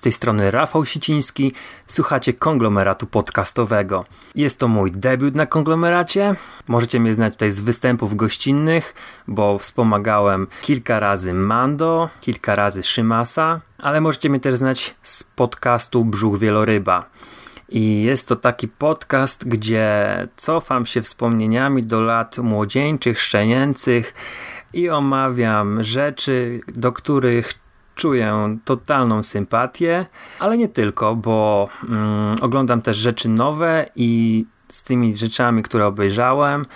Z tej strony Rafał Siciński. Słuchacie konglomeratu podcastowego. Jest to mój debiut na konglomeracie. Możecie mnie znać tutaj z występów gościnnych, bo wspomagałem kilka razy Mando, kilka razy Szymasa, ale możecie mnie też znać z podcastu Brzuch Wieloryba. I jest to taki podcast, gdzie cofam się wspomnieniami do lat młodzieńczych, szczenięcych i omawiam rzeczy, do których czuję totalną sympatię, ale nie tylko, bo mm, oglądam też rzeczy nowe i z tymi rzeczami, które obejrzałem,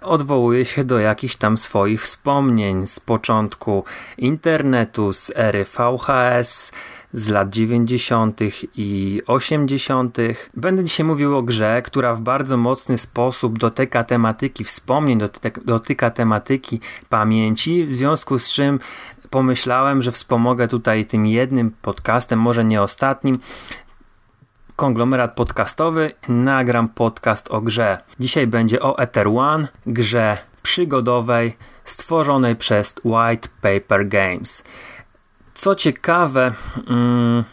odwołuję się do jakichś tam swoich wspomnień z początku internetu, z ery VHS, z lat 90. i 80. Będę dzisiaj mówił o grze, która w bardzo mocny sposób dotyka tematyki wspomnień, dotyka tematyki pamięci, w związku z czym pomyślałem, że wspomogę tutaj tym jednym podcastem, może nie ostatnim, konglomerat podcastowy, nagram podcast o grze. Dzisiaj będzie o Ether One, grze przygodowej stworzonej przez White Paper Games. Co ciekawe, mm,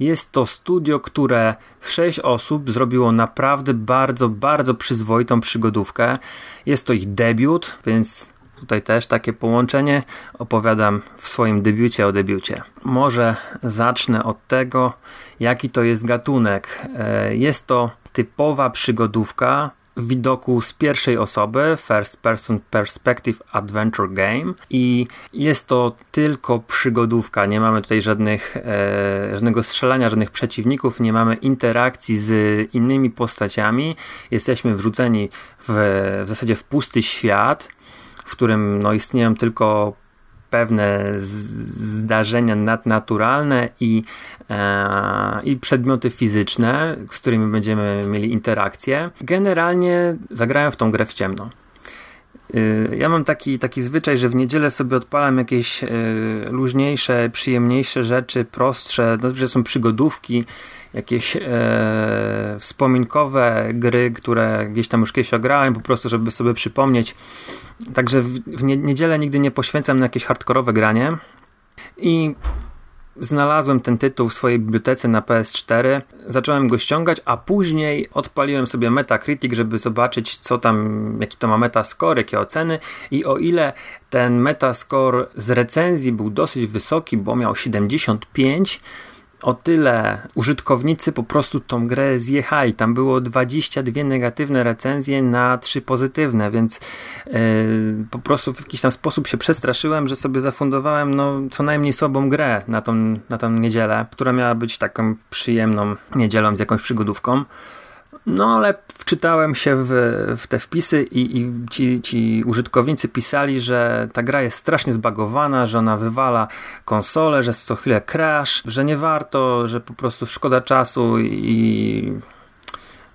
jest to studio, które w 6 osób zrobiło naprawdę bardzo, bardzo przyzwoitą przygodówkę. Jest to ich debiut, więc Tutaj też takie połączenie. Opowiadam w swoim debiucie o debiucie. Może zacznę od tego, jaki to jest gatunek. E, jest to typowa przygodówka w widoku z pierwszej osoby, First Person Perspective Adventure Game i jest to tylko przygodówka, nie mamy tutaj żadnych, e, żadnego strzelania, żadnych przeciwników, nie mamy interakcji z innymi postaciami, jesteśmy wrzuceni w, w zasadzie w pusty świat, w którym no, istnieją tylko pewne zdarzenia nadnaturalne i, e, i przedmioty fizyczne, z którymi będziemy mieli interakcję. Generalnie zagrałem w tą grę w ciemno. Y, ja mam taki, taki zwyczaj, że w niedzielę sobie odpalam jakieś y, luźniejsze, przyjemniejsze rzeczy, prostsze, no, są przygodówki, jakieś e, wspominkowe gry, które gdzieś tam już kiedyś ograłem, po prostu, żeby sobie przypomnieć. Także w, w niedzielę nigdy nie poświęcam na jakieś hardkorowe granie. I znalazłem ten tytuł w swojej bibliotece na PS4, zacząłem go ściągać, a później odpaliłem sobie Metacritic, żeby zobaczyć, co tam, jaki to ma metascore, jakie oceny. I o ile ten metascore z recenzji był dosyć wysoki, bo miał 75, o tyle użytkownicy po prostu tą grę zjechali. Tam było 22 negatywne recenzje na 3 pozytywne, więc yy, po prostu w jakiś tam sposób się przestraszyłem, że sobie zafundowałem no, co najmniej słabą grę na tą, na tą niedzielę, która miała być taką przyjemną niedzielą z jakąś przygodówką. No ale wczytałem się w, w te wpisy i, i ci, ci, użytkownicy pisali, że ta gra jest strasznie zbagowana, że ona wywala konsolę, że co chwilę crash, że nie warto, że po prostu szkoda czasu i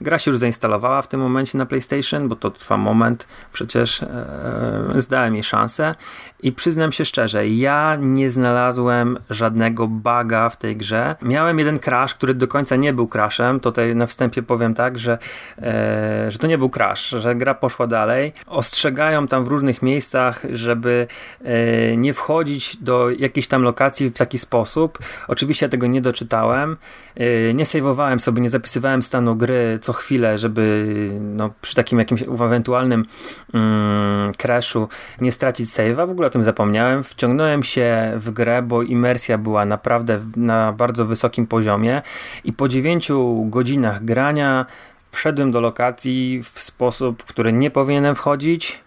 Gra się już zainstalowała w tym momencie na PlayStation, bo to trwa moment, przecież e, zdałem jej szansę i przyznam się szczerze, ja nie znalazłem żadnego buga w tej grze. Miałem jeden crash, który do końca nie był crashem, tutaj na wstępie powiem tak, że, e, że to nie był crash, że gra poszła dalej. Ostrzegają tam w różnych miejscach, żeby e, nie wchodzić do jakiejś tam lokacji w taki sposób. Oczywiście ja tego nie doczytałem, e, nie sejwowałem sobie, nie zapisywałem stanu gry, co chwilę, żeby no, przy takim jakimś ewentualnym mm, crashu nie stracić save'a. W ogóle o tym zapomniałem. Wciągnąłem się w grę, bo imersja była naprawdę na bardzo wysokim poziomie i po 9 godzinach grania wszedłem do lokacji w sposób, w który nie powinienem wchodzić.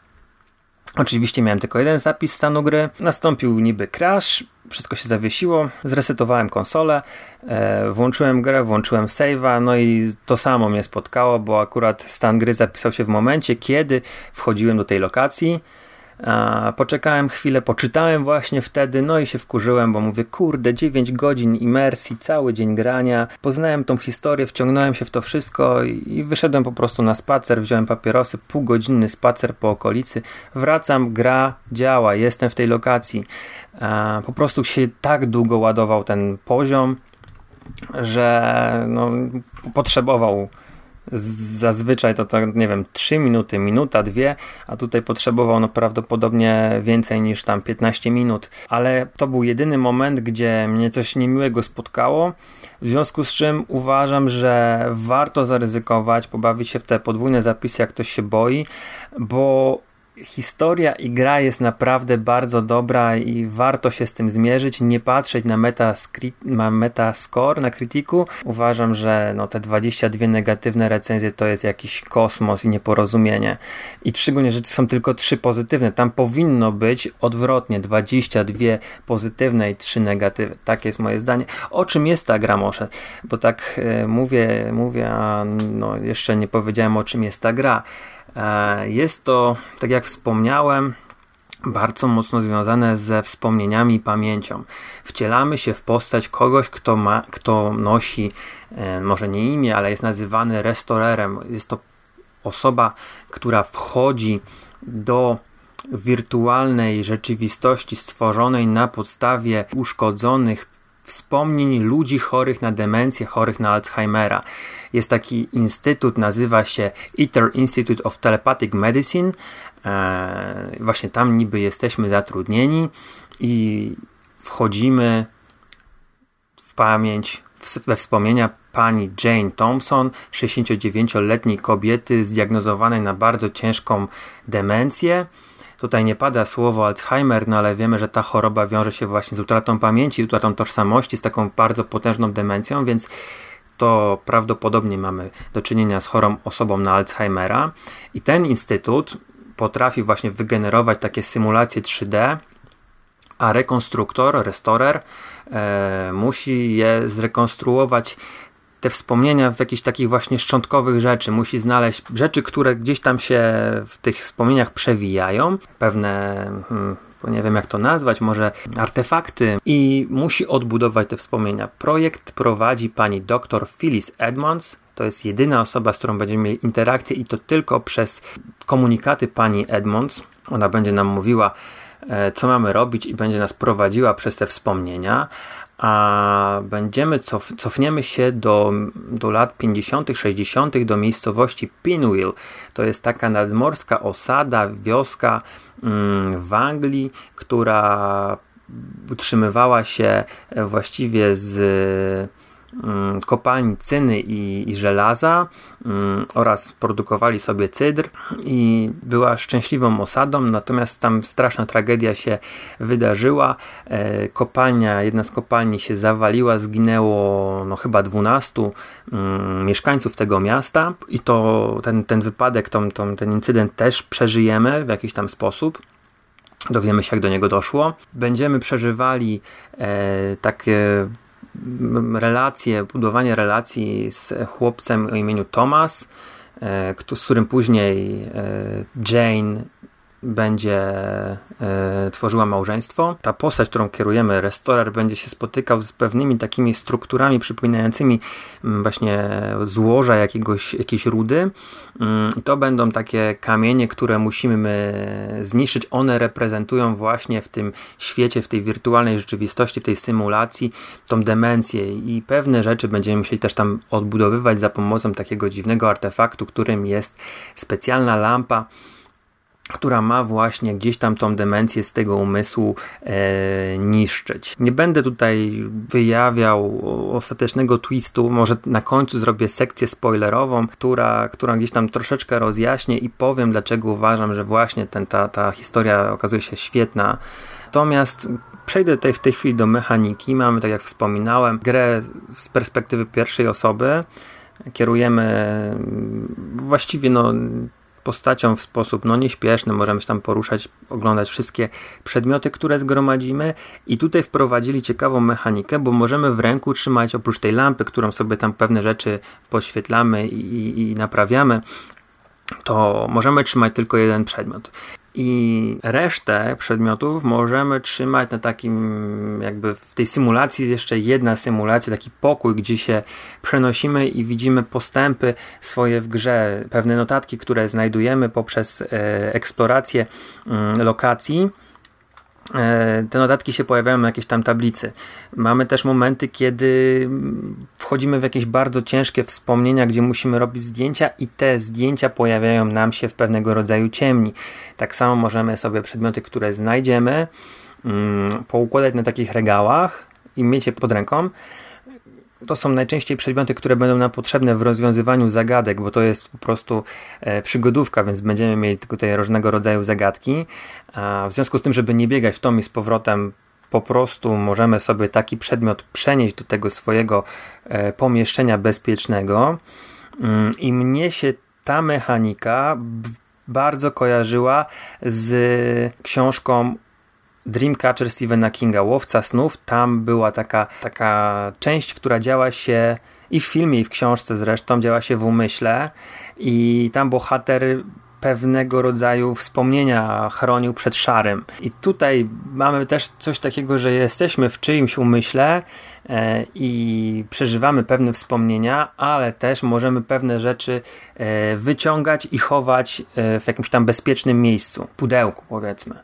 Oczywiście miałem tylko jeden zapis stanu gry. Nastąpił niby crash, wszystko się zawiesiło, zresetowałem konsolę, e, włączyłem grę, włączyłem save'a, no i to samo mnie spotkało, bo akurat stan gry zapisał się w momencie, kiedy wchodziłem do tej lokacji. Poczekałem chwilę, poczytałem właśnie wtedy, no i się wkurzyłem, bo mówię, kurde, 9 godzin imersji, cały dzień grania. Poznałem tą historię, wciągnąłem się w to wszystko i wyszedłem po prostu na spacer, wziąłem papierosy, półgodzinny spacer po okolicy. Wracam, gra, działa, jestem w tej lokacji. Po prostu się tak długo ładował ten poziom, że no, potrzebował zazwyczaj to tak, nie wiem, 3 minuty, minuta, dwie, a tutaj potrzebował no prawdopodobnie więcej niż tam 15 minut, ale to był jedyny moment, gdzie mnie coś niemiłego spotkało, w związku z czym uważam, że warto zaryzykować, pobawić się w te podwójne zapisy, jak ktoś się boi, bo historia i gra jest naprawdę bardzo dobra i warto się z tym zmierzyć, nie patrzeć na, na metascore na Criticu. Uważam, że no, te 22 negatywne recenzje to jest jakiś kosmos i nieporozumienie. I szczególnie, że są tylko 3 pozytywne. Tam powinno być odwrotnie, 22 pozytywne i 3 negatywne. Tak jest moje zdanie. O czym jest ta gra, może? Bo tak e, mówię, mówię, a no, jeszcze nie powiedziałem o czym jest ta gra. E, jest to, tak jak wspomniałem, bardzo mocno związane ze wspomnieniami i pamięcią. Wcielamy się w postać kogoś, kto, ma, kto nosi e, może nie imię, ale jest nazywany restorerem. Jest to osoba, która wchodzi do wirtualnej rzeczywistości stworzonej na podstawie uszkodzonych wspomnień ludzi chorych na demencję, chorych na Alzheimera. Jest taki instytut, nazywa się ITER Institute of Telepathic Medicine. Eee, właśnie tam niby jesteśmy zatrudnieni i wchodzimy w pamięć, we wspomnienia pani Jane Thompson, 69-letniej kobiety zdiagnozowanej na bardzo ciężką demencję. Tutaj nie pada słowo Alzheimer, no ale wiemy, że ta choroba wiąże się właśnie z utratą pamięci, utratą tożsamości, z taką bardzo potężną demencją, więc to prawdopodobnie mamy do czynienia z chorą osobą na Alzheimera. I ten instytut potrafi właśnie wygenerować takie symulacje 3D, a rekonstruktor, restorer e, musi je zrekonstruować te wspomnienia w jakichś takich właśnie szczątkowych rzeczy. Musi znaleźć rzeczy, które gdzieś tam się w tych wspomnieniach przewijają, pewne. Hmm, nie wiem jak to nazwać, może artefakty i musi odbudować te wspomnienia. Projekt prowadzi pani dr Phyllis Edmonds. To jest jedyna osoba, z którą będziemy mieli interakcję i to tylko przez komunikaty pani Edmonds. Ona będzie nam mówiła, e, co mamy robić i będzie nas prowadziła przez te wspomnienia, a będziemy cof cofniemy się do, do lat 50., 60., do miejscowości Pinwheel. To jest taka nadmorska osada, wioska mm, w Anglii, która utrzymywała się właściwie z Mm, kopalni cyny i, i żelaza mm, oraz produkowali sobie cydr i była szczęśliwą osadą, natomiast tam straszna tragedia się wydarzyła. E, kopalnia, jedna z kopalni się zawaliła, zginęło no chyba 12 mm, mieszkańców tego miasta i to ten, ten wypadek, tą, tą, ten incydent też przeżyjemy w jakiś tam sposób. Dowiemy się, jak do niego doszło. Będziemy przeżywali e, takie relacje, budowanie relacji z chłopcem o imieniu Thomas, e, z którym później e, Jane będzie e, tworzyła małżeństwo. Ta postać, którą kierujemy, restorer, będzie się spotykał z pewnymi takimi strukturami przypominającymi mm, właśnie złoża jakiegoś, jakiejś rudy. Mm, to będą takie kamienie, które musimy zniszczyć. One reprezentują właśnie w tym świecie, w tej wirtualnej rzeczywistości, w tej symulacji tą demencję i pewne rzeczy będziemy musieli też tam odbudowywać za pomocą takiego dziwnego artefaktu, którym jest specjalna lampa, która ma właśnie gdzieś tam tą demencję z tego umysłu e, niszczyć. Nie będę tutaj wyjawiał ostatecznego twistu, może na końcu zrobię sekcję spoilerową, która, która gdzieś tam troszeczkę rozjaśnię i powiem, dlaczego uważam, że właśnie ten, ta, ta historia okazuje się świetna. Natomiast przejdę tutaj w tej chwili do mechaniki. Mamy, tak jak wspominałem, grę z perspektywy pierwszej osoby. Kierujemy właściwie no postacią w sposób no, nieśpieszny, możemy się tam poruszać, oglądać wszystkie przedmioty, które zgromadzimy. I tutaj wprowadzili ciekawą mechanikę, bo możemy w ręku trzymać oprócz tej lampy, którą sobie tam pewne rzeczy poświetlamy i, i, i naprawiamy, to możemy trzymać tylko jeden przedmiot. I resztę przedmiotów możemy trzymać na takim, jakby w tej symulacji jest jeszcze jedna symulacja, taki pokój, gdzie się przenosimy i widzimy postępy swoje w grze, pewne notatki, które znajdujemy poprzez e, eksplorację mm, lokacji te notatki się pojawiają na jakiejś tam tablicy. Mamy też momenty, kiedy wchodzimy w jakieś bardzo ciężkie wspomnienia, gdzie musimy robić zdjęcia i te zdjęcia pojawiają nam się w pewnego rodzaju ciemni. Tak samo możemy sobie przedmioty, które znajdziemy, mm, poukładać na takich regałach i mieć je pod ręką, to są najczęściej przedmioty, które będą nam potrzebne w rozwiązywaniu zagadek, bo to jest po prostu e, przygodówka, więc będziemy mieli tutaj różnego rodzaju zagadki. A w związku z tym, żeby nie biegać w tom i z powrotem, po prostu możemy sobie taki przedmiot przenieść do tego swojego e, pomieszczenia bezpiecznego. Mm, I mnie się ta mechanika bardzo kojarzyła z książką Dreamcatcher Stephena Kinga, Łowca Snów, tam była taka, taka część, która działa się i w filmie, i w książce zresztą, działa się w umyśle i tam bohater pewnego rodzaju wspomnienia chronił przed szarym. I tutaj mamy też coś takiego, że jesteśmy w czyimś umyśle e, i przeżywamy pewne wspomnienia, ale też możemy pewne rzeczy e, wyciągać i chować e, w jakimś tam bezpiecznym miejscu, pudełku powiedzmy.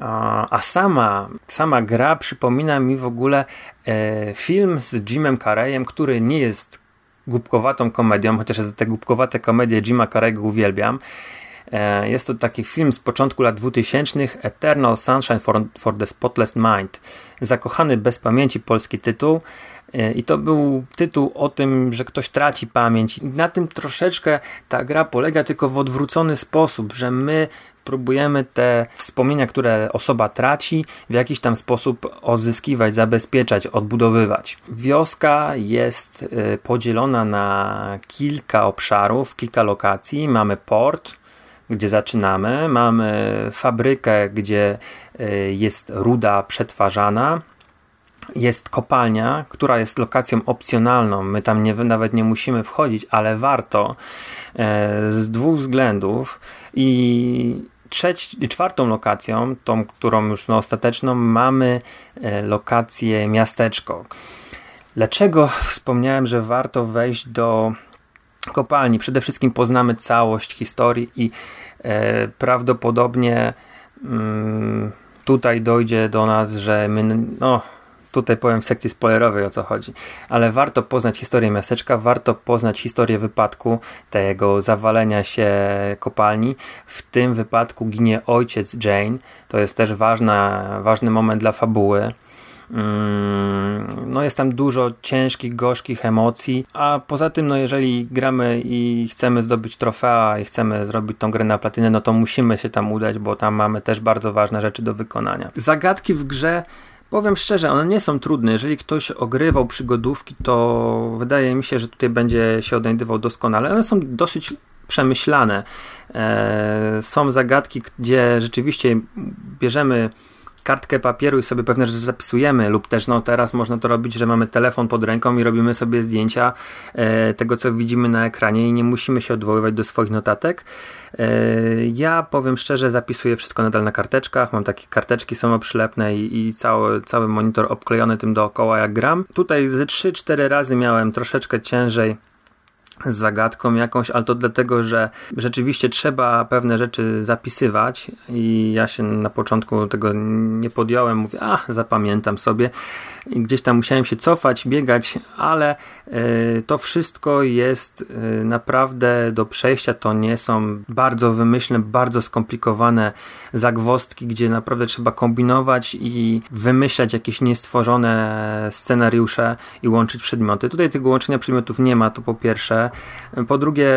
A sama, sama gra przypomina mi w ogóle e, film z Jimem Carreyem, który nie jest głupkowatą komedią, chociaż te głupkowate komedie Jima Carrey'ego uwielbiam. E, jest to taki film z początku lat 2000 Eternal Sunshine for, for the Spotless Mind. Zakochany bez pamięci polski tytuł. E, I to był tytuł o tym, że ktoś traci pamięć. Na tym troszeczkę ta gra polega tylko w odwrócony sposób, że my próbujemy te wspomnienia, które osoba traci, w jakiś tam sposób odzyskiwać, zabezpieczać, odbudowywać. Wioska jest y, podzielona na kilka obszarów, kilka lokacji. Mamy port, gdzie zaczynamy, mamy fabrykę, gdzie y, jest ruda przetwarzana. Jest kopalnia, która jest lokacją opcjonalną. My tam nie, nawet nie musimy wchodzić, ale warto e, z dwóch względów. I trzeci, czwartą lokacją, tą, którą już no, ostateczną, mamy e, lokację miasteczko. Dlaczego wspomniałem, że warto wejść do kopalni? Przede wszystkim poznamy całość historii i e, prawdopodobnie mm, tutaj dojdzie do nas, że my, no, tutaj powiem w sekcji spoilerowej o co chodzi, ale warto poznać historię miasteczka, warto poznać historię wypadku, tego zawalenia się kopalni. W tym wypadku ginie ojciec Jane, to jest też ważna, ważny moment dla fabuły. Mm, no jest tam dużo ciężkich, gorzkich emocji, a poza tym, no jeżeli gramy i chcemy zdobyć trofea i chcemy zrobić tą grę na platynę, no to musimy się tam udać, bo tam mamy też bardzo ważne rzeczy do wykonania. Zagadki w grze Powiem szczerze, one nie są trudne. Jeżeli ktoś ogrywał przygodówki, to wydaje mi się, że tutaj będzie się odnajdywał doskonale. One są dosyć przemyślane. E, są zagadki, gdzie rzeczywiście bierzemy kartkę papieru i sobie pewne rzeczy zapisujemy, lub też no teraz można to robić, że mamy telefon pod ręką i robimy sobie zdjęcia e, tego, co widzimy na ekranie i nie musimy się odwoływać do swoich notatek. E, ja powiem szczerze, zapisuję wszystko nadal na karteczkach, mam takie karteczki samoprzylepne i, i cały, cały monitor obklejony tym dookoła jak gram. Tutaj ze 3-4 razy miałem troszeczkę ciężej zagadką jakąś, ale to dlatego, że rzeczywiście trzeba pewne rzeczy zapisywać i ja się na początku tego nie podjąłem, mówię, a zapamiętam sobie i gdzieś tam musiałem się cofać, biegać, ale y, to wszystko jest y, naprawdę do przejścia, to nie są bardzo wymyślne, bardzo skomplikowane zagwostki, gdzie naprawdę trzeba kombinować i wymyślać jakieś niestworzone scenariusze i łączyć przedmioty. Tutaj tego łączenia przedmiotów nie ma, to po pierwsze. Po drugie,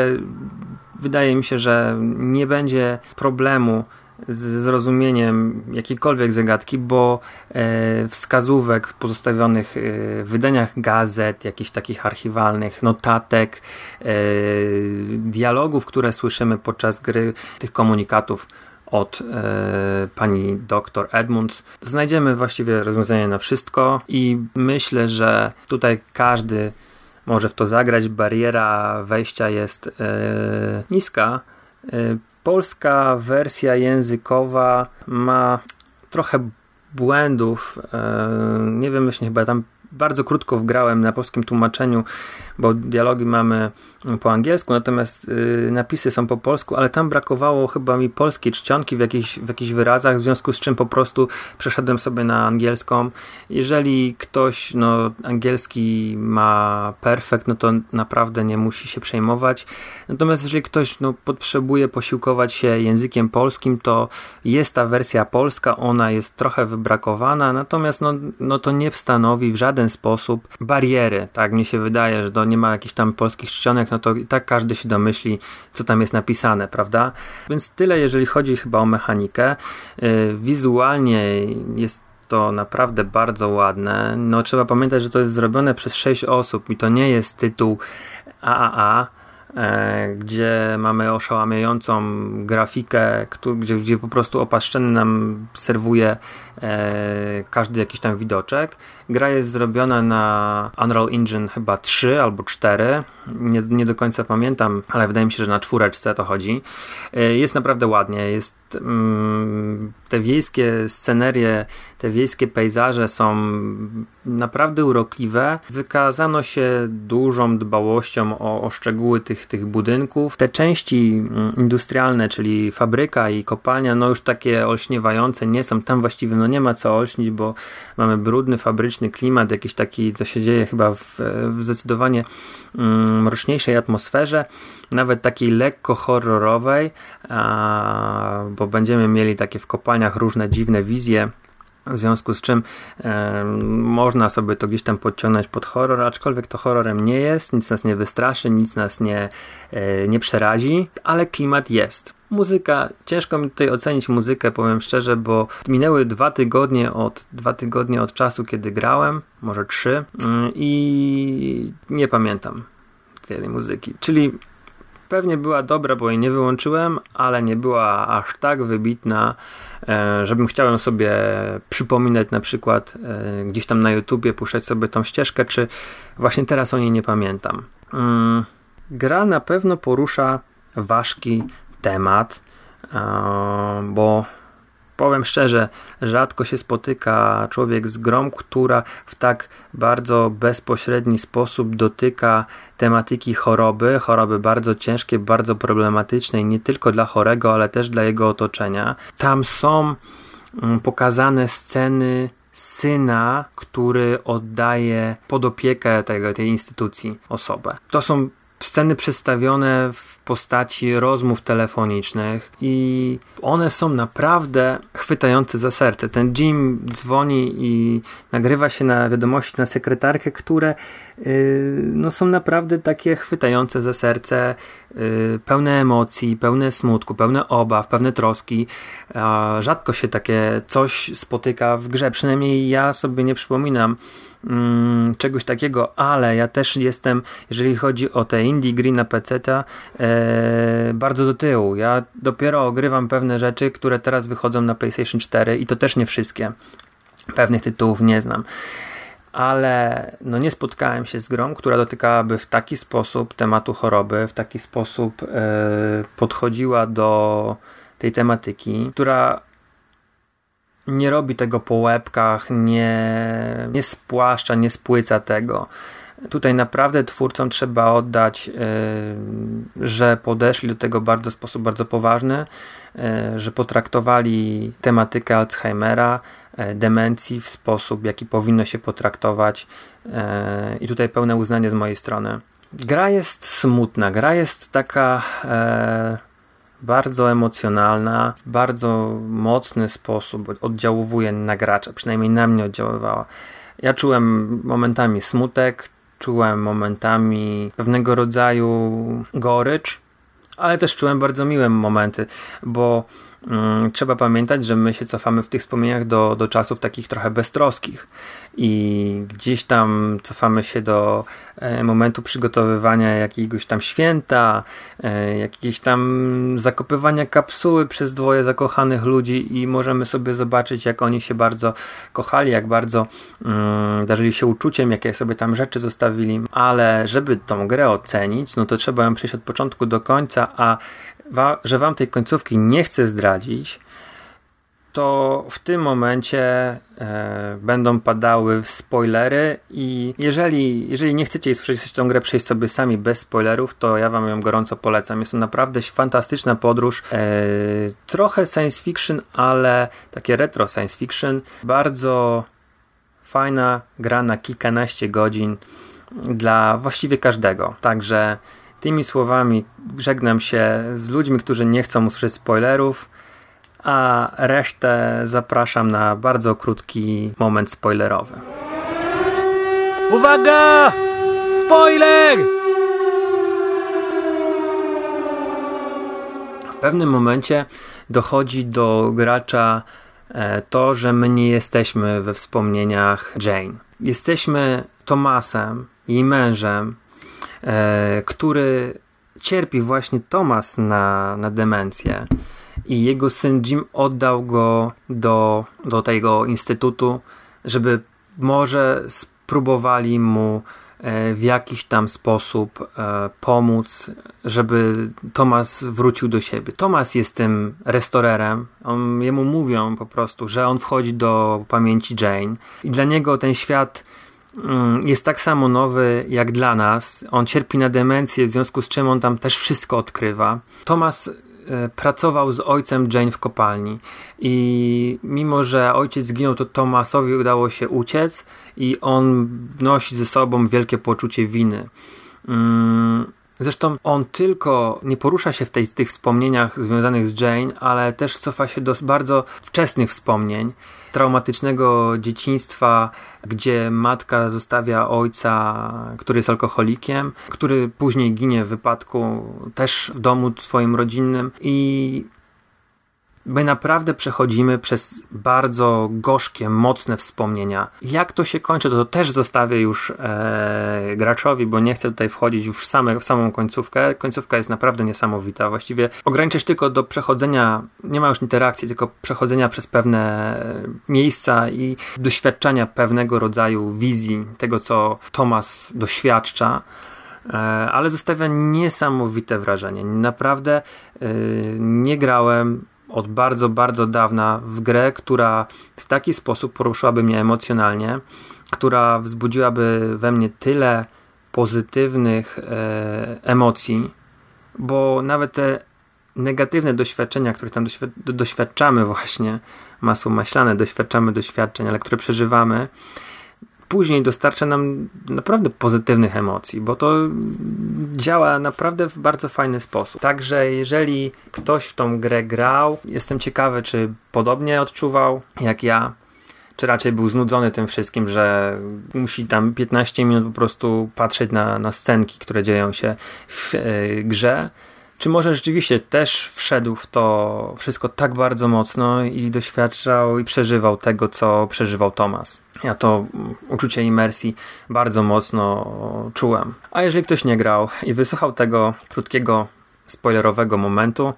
wydaje mi się, że nie będzie problemu z zrozumieniem jakiejkolwiek zagadki, bo e, wskazówek pozostawionych e, w wydaniach gazet, jakichś takich archiwalnych, notatek, e, dialogów, które słyszymy podczas gry, tych komunikatów od pani doktor Edmunds. Znajdziemy właściwie rozwiązanie na wszystko i myślę, że tutaj każdy może w to zagrać. Bariera wejścia jest e, niska, Polska wersja językowa ma trochę błędów. Nie wiem, myślę, chyba tam bardzo krótko wgrałem na polskim tłumaczeniu, bo dialogi mamy po angielsku, natomiast y, napisy są po polsku, ale tam brakowało chyba mi polskiej czcionki w jakichś, w jakichś wyrazach, w związku z czym po prostu przeszedłem sobie na angielską. Jeżeli ktoś no, angielski ma perfekt, no to naprawdę nie musi się przejmować. Natomiast jeżeli ktoś no, potrzebuje posiłkować się językiem polskim, to jest ta wersja polska, ona jest trochę wybrakowana, natomiast no, no to nie stanowi w żaden sposób bariery. Tak mi się wydaje, że to nie ma jakichś tam polskich czcionek, no to i tak każdy się domyśli, co tam jest napisane, prawda? Więc tyle, jeżeli chodzi chyba o mechanikę. Y, wizualnie jest to naprawdę bardzo ładne. No trzeba pamiętać, że to jest zrobione przez 6 osób i to nie jest tytuł AAA, gdzie mamy oszałamiającą grafikę, gdzie, gdzie po prostu opaszczeny nam serwuje e, każdy jakiś tam widoczek. Gra jest zrobiona na Unreal Engine chyba 3 albo 4. Nie, nie do końca pamiętam, ale wydaje mi się, że na czwóreczce to chodzi. E, jest naprawdę ładnie. Jest te wiejskie scenerie, te wiejskie pejzaże są naprawdę urokliwe. Wykazano się dużą dbałością o, o szczegóły tych, tych budynków. Te części mm, industrialne, czyli fabryka i kopalnia, no już takie olśniewające nie są. Tam właściwie no nie ma co olśnić, bo mamy brudny, fabryczny klimat, jakiś taki, to się dzieje chyba w, w zdecydowanie mm, mroczniejszej atmosferze, nawet takiej lekko horrorowej, bo będziemy mieli takie w kopalniach różne dziwne wizje, w związku z czym e, można sobie to gdzieś tam podciągnąć pod horror, aczkolwiek to horrorem nie jest, nic nas nie wystraszy, nic nas nie, e, nie przerazi, ale klimat jest. Muzyka, ciężko mi tutaj ocenić muzykę, powiem szczerze, bo minęły dwa tygodnie od, dwa tygodnie od czasu, kiedy grałem, może trzy, mm, i nie pamiętam tej muzyki. Czyli pewnie była dobra, bo jej nie wyłączyłem, ale nie była aż tak wybitna, e, żebym chciałem sobie przypominać na przykład e, gdzieś tam na YouTubie, puszczać sobie tą ścieżkę, czy właśnie teraz o niej nie pamiętam. Mm, gra na pewno porusza ważki temat, bo powiem szczerze, rzadko się spotyka człowiek z grą, która w tak bardzo bezpośredni sposób dotyka tematyki choroby, choroby bardzo ciężkiej, bardzo problematycznej, nie tylko dla chorego, ale też dla jego otoczenia. Tam są mm, pokazane sceny syna, który oddaje pod opiekę tego, tej instytucji osobę. To są sceny przedstawione w postaci rozmów telefonicznych i one są naprawdę chwytające za serce. Ten Jim dzwoni i nagrywa się na wiadomości na sekretarkę, które no, są naprawdę takie chwytające za serce, yy, pełne emocji, pełne smutku, pełne obaw, pełne troski. Rzadko się takie coś spotyka w grze, przynajmniej ja sobie nie przypominam mm, czegoś takiego, ale ja też jestem, jeżeli chodzi o te indie gry na PC, e, bardzo do tyłu. Ja dopiero ogrywam pewne rzeczy, które teraz wychodzą na PlayStation 4 i to też nie wszystkie. Pewnych tytułów nie znam ale no nie spotkałem się z grą, która dotykałaby w taki sposób tematu choroby, w taki sposób e, podchodziła do tej tematyki, która nie robi tego po łebkach, nie, nie spłaszcza, nie spłyca tego. Tutaj naprawdę twórcom trzeba oddać, yy, że podeszli do tego bardzo w sposób bardzo poważny, yy, że potraktowali tematykę Alzheimera, yy, demencji w sposób, jaki powinno się potraktować. I tutaj pełne uznanie z mojej strony. Gra jest smutna, gra jest taka bardzo emocjonalna, w bardzo mocny sposób oddziałuje na gracza, przynajmniej na mnie oddziaływała. Ja czułem momentami smutek, czułem momentami pewnego rodzaju gorycz, ale też czułem bardzo miłe momenty, bo trzeba pamiętać, że my się cofamy w tych wspomnieniach do, do czasów takich trochę beztroskich. I gdzieś tam cofamy się do e, momentu przygotowywania jakiegoś tam święta, e, jakiegoś tam zakopywania kapsuły przez dwoje zakochanych ludzi i możemy sobie zobaczyć, jak oni się bardzo kochali, jak bardzo mm, darzyli się uczuciem, jakie sobie tam rzeczy zostawili, ale żeby tą grę ocenić, no to trzeba ją przejść od początku do końca, a wa że wam tej końcówki nie chcę zdradzić, to w tym momencie e, będą padały spoilery i jeżeli, jeżeli nie chcecie przejść tą grę przejść sobie sami bez spoilerów, to ja wam ją gorąco polecam. Jest to naprawdę fantastyczna podróż, e, trochę science fiction, ale takie retro science fiction, bardzo fajna gra na kilkanaście godzin dla właściwie każdego. Także tymi słowami żegnam się z ludźmi, którzy nie chcą usłyszeć spoilerów a resztę zapraszam na bardzo krótki moment spoilerowy. Uwaga! Spoiler! W pewnym momencie dochodzi do gracza e, to, że my nie jesteśmy we wspomnieniach Jane. Jesteśmy Tomasem, jej mężem, który cierpi właśnie Tomas na, na demencję i jego syn Jim oddał go do, do tego instytutu, żeby może spróbowali mu e, w jakiś tam sposób e, pomóc, żeby Thomas wrócił do siebie. Thomas jest tym restaurerem. On, jemu mówią po prostu, że on wchodzi do pamięci Jane i dla niego ten świat jest tak samo nowy jak dla nas. On cierpi na demencję, w związku z czym on tam też wszystko odkrywa. Thomas E, pracował z ojcem Jane w kopalni i mimo, że ojciec zginął, to Tomasowi udało się uciec i on nosi ze sobą wielkie poczucie winy. Mm, Zresztą on tylko nie porusza się w tej, tych wspomnieniach związanych z Jane, ale też cofa się do bardzo wczesnych wspomnień traumatycznego dzieciństwa, gdzie matka zostawia ojca, który jest alkoholikiem, który później ginie w wypadku też w domu swoim rodzinnym. I My naprawdę przechodzimy przez bardzo gorzkie, mocne wspomnienia. Jak to się kończy, to, to też zostawię już e, graczowi, bo nie chcę tutaj wchodzić już w, same, w samą końcówkę. Końcówka jest naprawdę niesamowita. Właściwie ograniczysz tylko do przechodzenia, nie ma już interakcji, tylko przechodzenia przez pewne miejsca i doświadczania pewnego rodzaju wizji tego, co Tomas doświadcza e, ale zostawia niesamowite wrażenie. Naprawdę yy, nie grałem od bardzo, bardzo dawna w grę, która w taki sposób poruszyłaby mnie emocjonalnie, która wzbudziłaby we mnie tyle pozytywnych e, emocji, bo nawet te negatywne doświadczenia, które tam doświadczamy właśnie, masło maślane, doświadczamy doświadczeń, ale które przeżywamy, później dostarcza nam naprawdę pozytywnych emocji, bo to działa naprawdę w bardzo fajny sposób. Także jeżeli ktoś w tą grę grał, jestem ciekawy, czy podobnie odczuwał jak ja, czy raczej był znudzony tym wszystkim, że musi tam 15 minut po prostu patrzeć na, na scenki, które dzieją się w yy, grze. Czy może rzeczywiście też wszedł w to wszystko tak bardzo mocno i doświadczał i przeżywał tego, co przeżywał Thomas? Ja to uczucie imersji bardzo mocno czułem. A jeżeli ktoś nie grał i wysłuchał tego krótkiego, spoilerowego momentu,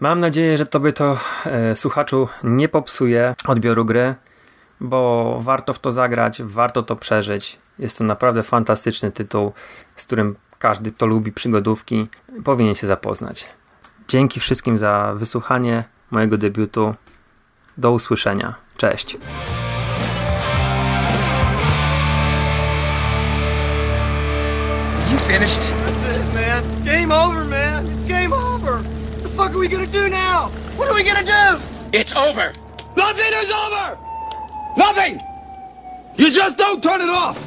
mam nadzieję, że tobie to e, słuchaczu nie popsuje odbioru gry, bo warto w to zagrać, warto to przeżyć. Jest to naprawdę fantastyczny tytuł, z którym każdy, kto lubi przygodówki, powinien się zapoznać. Dzięki wszystkim za wysłuchanie mojego debiutu. Do usłyszenia. Cześć. You finished? That's it, man. Game over, man. It's game over. What the fuck are we gonna do now? What are we gonna do? It's over. Nothing is over! Nothing! You just don't turn it off!